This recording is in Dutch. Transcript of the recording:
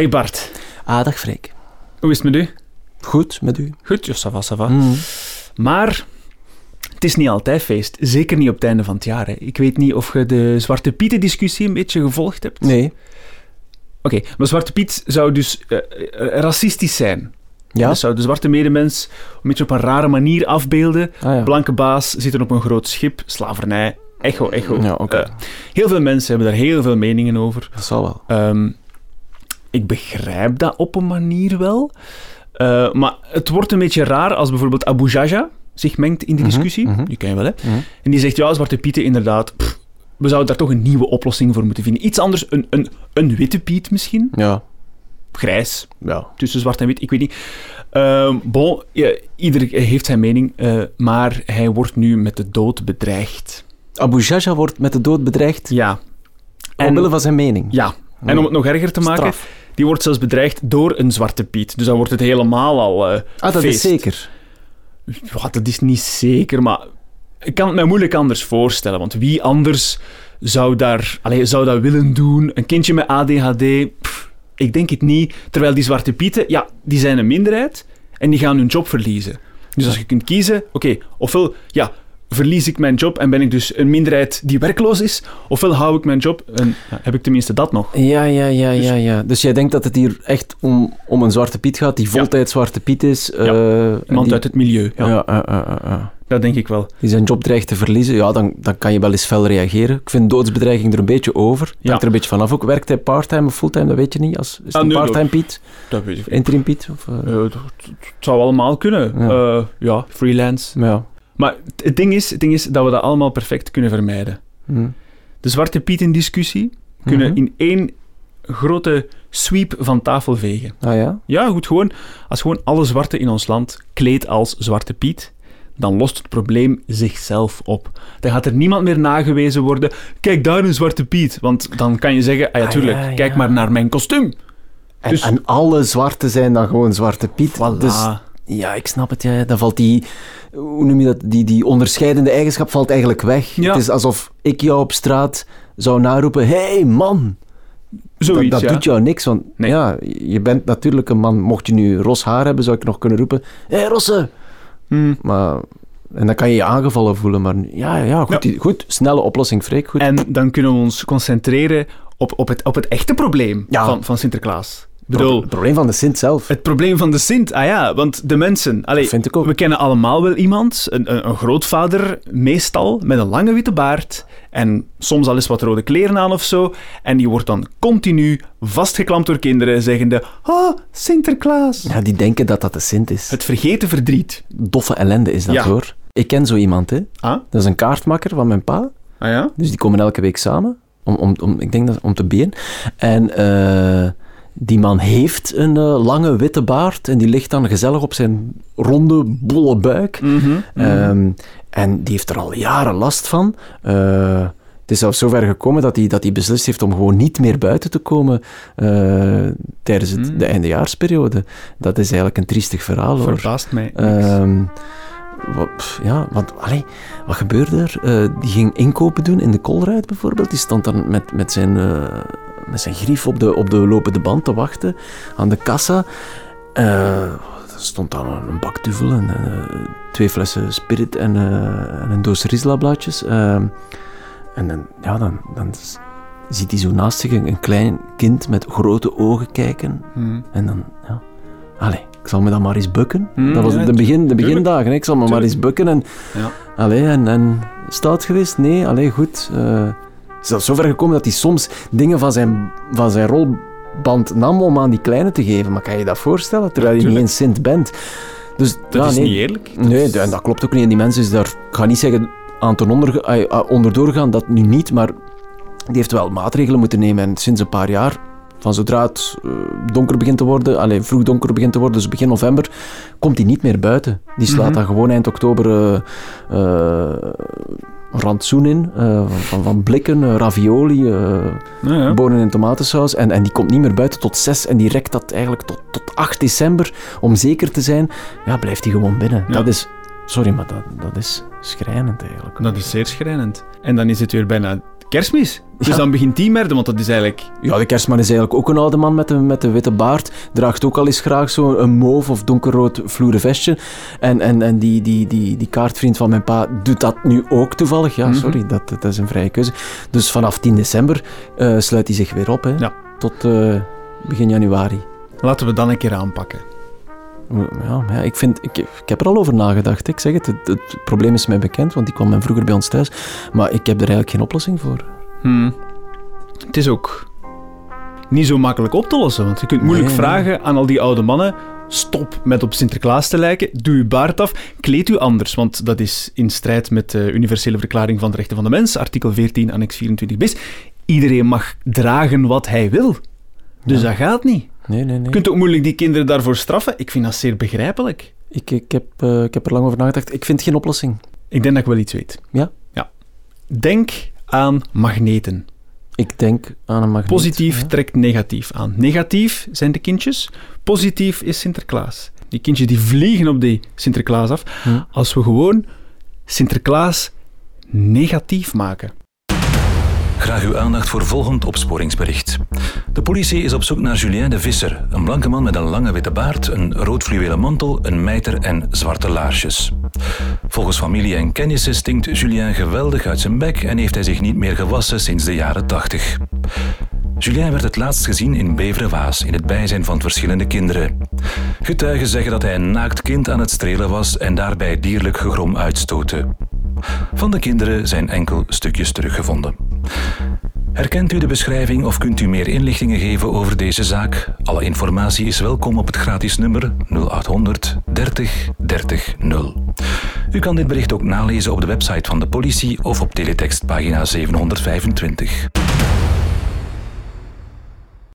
Hey Bart, Ah, dag Freek. hoe is het met u? Goed, met u? Goed, ja, ça va, ça va. Mm. Maar het is niet altijd feest. Zeker niet op het einde van het jaar. Hè. Ik weet niet of je de Zwarte Pieten-discussie een beetje gevolgd hebt. Nee. Oké, maar Zwarte Piet zou dus eh, eh, racistisch zijn. Ja? Dus zou de zwarte medemens een beetje op een rare manier afbeelden. ah, ja. Blanke baas zitten op een groot schip, slavernij, echo, echo. Ja, oké. Eh, heel veel mensen hebben daar heel veel meningen over. Dat zal wel. Ehm, ik begrijp dat op een manier wel. Eh, maar het wordt een beetje raar als bijvoorbeeld Abu Jaja zich mengt in die Mhm, discussie. mhm. Die ken je wel, hè? Mhm. En die zegt, ja, Zwarte Pieten, inderdaad, pff, we zouden daar toch een nieuwe oplossing voor moeten vinden. Iets anders, een, een, een witte Piet misschien. Ja. Grijs, Ja. tussen zwart en wit, ik weet niet. Ehm bon, ja, ieder heeft zijn mening, eh, maar hij wordt nu met de dood bedreigd. Abu Jaja wordt met de dood bedreigd Ja. omwille van zijn mening. Ja, en om het nog erger te maken, Straf. Die wordt zelfs bedreigd door een zwarte Piet. Dus dan wordt het helemaal al eh Ah, dat feest. is zeker. Ja, dat is niet zeker, maar ik kan het me moeilijk anders voorstellen. Want wie anders zou, daar, allee, zou dat willen doen? Een kindje met ADHD? Pff, ik denk het niet. Terwijl die zwarte pieten, ja, die zijn een minderheid en die gaan hun job verliezen. Dus als je kunt kiezen, oké, ofwel ja, verlies ik mijn job en ben ik dus een minderheid die werkloos is, ofwel hou ik mijn job en ja, heb ik tenminste dat nog. Ja, ja, ja, Dus- ja, ja. Dus jij denkt dat het hier echt om, om een zwarte piet gaat, die voltijds zwarte piet is. eh, en Iemand die, uit het milieu, ja, Ja, ja, ja, ja, ja. dat denk ik wel. Die zijn job dreigt te verliezen, ja, dan, dan kan je wel eens fel reageren. Ik vind doodsbedreiging er een beetje over. Ja. er een beetje vanaf ook. Werkt hij parttime of fulltime, dat weet je niet. Als, is het Ah, een nee, parttime piet? Dat weet ik Interim piet? Of, eh, Eh, het, zou allemaal kunnen. Ja. Ja, ja freelance. ja. Maar het ding, is, het ding is dat we dat allemaal perfect kunnen vermijden. Hm. De Zwarte Pieten-discussie kunnen Mhm. in één grote sweep van tafel vegen. Ah ja? Ja, goed, gewoon, als gewoon alle zwarte in ons land kleedt als Zwarte Piet, dan lost het probleem zichzelf op. Dan gaat er niemand meer nagewezen worden, kijk daar een Zwarte Piet. Want dan kan je zeggen, ah ja, Ah, tuurlijk, ja, kijk maar naar mijn kostuum. En, Dus- en alle zwarte zijn dan gewoon zwarte piet. Voilà. Dus ja, ik snap het. Ja. Dan valt die, hoe noem je dat, die, die onderscheidende eigenschap valt eigenlijk weg. Ja. Het is alsof ik jou op straat zou naroepen, hey man! Zoiets, dat dat ja. doet jou niks, want Nee. ja, je bent natuurlijk een man. Mocht je nu ros haar hebben, zou ik nog kunnen roepen, hey Rosse! Hmm. Maar, en dan kan je je aangevallen voelen, maar ja, ja, goed, Ja. goed snelle oplossing, Freek, goed. En dan kunnen we ons concentreren op, op, het, op het echte probleem Ja. van, van Sinterklaas. Bedoel, het probleem van de Sint zelf. het probleem van de Sint. Ah ja, want de mensen... Allee, vind ik ook. We kennen allemaal wel iemand, een, een, een grootvader, meestal, met een lange witte baard en soms al eens wat rode kleren aan of zo. En die wordt dan continu vastgeklampt door kinderen, zeggende... Oh, Sinterklaas. Ja, die denken dat dat de Sint is. Het vergeten verdriet. Doffe ellende is dat, Ja. hoor. Ik ken zo iemand, hè. Ah? Dat is een kaartmakker van mijn pa. Ah ja? Dus die komen elke week samen. Om, om, om, ik denk dat om te been. En eh, die man heeft een eh, lange witte baard. En die ligt dan gezellig op zijn ronde, bolle buik. Mhm. Ehm, en die heeft er al jaren last van. Eh, het is zelfs zover gekomen dat hij, dat hij beslist heeft om gewoon niet meer buiten te komen eh, tijdens het, Hmm. de eindejaarsperiode. Dat is eigenlijk een triestig verhaal, hoor. Verbaast mij. Ehm, wat, ja, want allee, wat gebeurde er? Die ging inkopen doen in de Colruyt bijvoorbeeld. Die stond dan met, met, zijn, met zijn grief op de, op de lopende band te wachten aan de kassa. Er stond dan een bak duvel en eh, twee flessen spirit en, eh, en een doos Rizla-blaadjes. Ehm, en dan, ja, dan, dan ziet hij zo naast zich een, een klein kind met grote ogen kijken. Mhm. En dan, ja, allee, ik zal me dan maar eens bukken. Hmm, dat was ja, de, begin, de begindagen. hè. Ik zal me maar eens bukken. En, Ja. allee, en, en stout geweest? Nee, allee, goed. Zelfs zover gekomen dat hij soms dingen van zijn, van zijn rolband nam om aan die kleine te geven. Maar kan je je dat voorstellen? Terwijl je niet eens Sint bent. Dus, Dat ja, is nee, niet eerlijk. Dat Nee, is- en dat klopt ook niet. En die mensen is daar, ik ga niet zeggen aan ten onder, onderdoor gaan, dat nu niet, maar die heeft wel maatregelen moeten nemen. En sinds een paar jaar, van zodra het eh, donker begint te worden, alleen vroeg donker begint te worden, dus begin november, komt hij niet meer buiten. Die slaat Mhm. dan gewoon eind oktober eh, eh, rantsoen in, eh, van, van blikken, eh, ravioli, Ja, ja. bonen in tomatensaus. En, en die komt niet meer buiten tot 6 en die rekt dat eigenlijk tot, tot 8 december. Om zeker te zijn, ja, blijft hij gewoon binnen. Ja. Dat is, sorry, maar dat, dat is schrijnend eigenlijk. Dat is zeer schrijnend. En dan is het weer bijna kerstmis. Dus dan begint die merde, want dat is eigenlijk... Ja, de kerstman is eigenlijk ook een oude man met een, met een witte baard. Draagt ook al eens graag zo'n mauve of donkerrood vloeren vestje. En, en, en die, die, die, die kaartvriend van mijn pa doet dat nu ook toevallig. Ja, Mhm. sorry, dat, dat is een vrije keuze. Dus vanaf 10 december eh, sluit hij zich weer op. Hè, Ja. Tot eh, begin januari. Laten we dan een keer aanpakken. Ja, ja, ik, vind, ik, ik heb er al over nagedacht. Ik zeg het, het, het probleem is mij bekend, want die kwam vroeger bij ons thuis. Maar ik heb er eigenlijk geen oplossing voor. Hmm. Het is ook niet zo makkelijk op te lossen, want je kunt moeilijk Nee, nee. vragen aan al die oude mannen... Stop met op Sinterklaas te lijken, doe uw baard af, kleed u anders, want dat is in strijd met de Universele Verklaring van de Rechten van de Mens, artikel 14, annex 24 bis. Iedereen mag dragen wat hij wil. Dus Ja. dat gaat niet. Nee, nee, nee. Je kunt ook moeilijk die kinderen daarvoor straffen. Ik vind dat zeer begrijpelijk. Ik, ik, heb, eh, ik heb er lang over nagedacht. Ik vind geen oplossing. Ik denk dat ik wel iets weet. Ja? Ja. Denk aan magneten. Ik denk aan een magneet. Positief Ja. trekt negatief aan. Negatief zijn de kindjes, positief is Sinterklaas. Die kindjes die vliegen op die Sinterklaas af. Hm. Als we gewoon Sinterklaas negatief maken. Graag uw aandacht voor volgend opsporingsbericht. De politie is op zoek naar Julien de Visser, een blanke man met een lange witte baard, een rood fluwelen mantel, een mijter en zwarte laarsjes. Volgens familie en kennissen stinkt Julien geweldig uit zijn bek en heeft hij zich niet meer gewassen sinds de jaren 80. Julien werd het laatst gezien in Beverwaas in het bijzijn van verschillende kinderen. Getuigen zeggen dat hij een naakt kind aan het strelen was en daarbij dierlijk gegrom uitstootte. Van de kinderen zijn enkel stukjes teruggevonden. Herkent u de beschrijving of kunt u meer inlichtingen geven over deze zaak? Alle informatie is welkom op het gratis nummer 0800 30 30 0. U kan dit bericht ook nalezen op de website van de politie of op teletext pagina 725.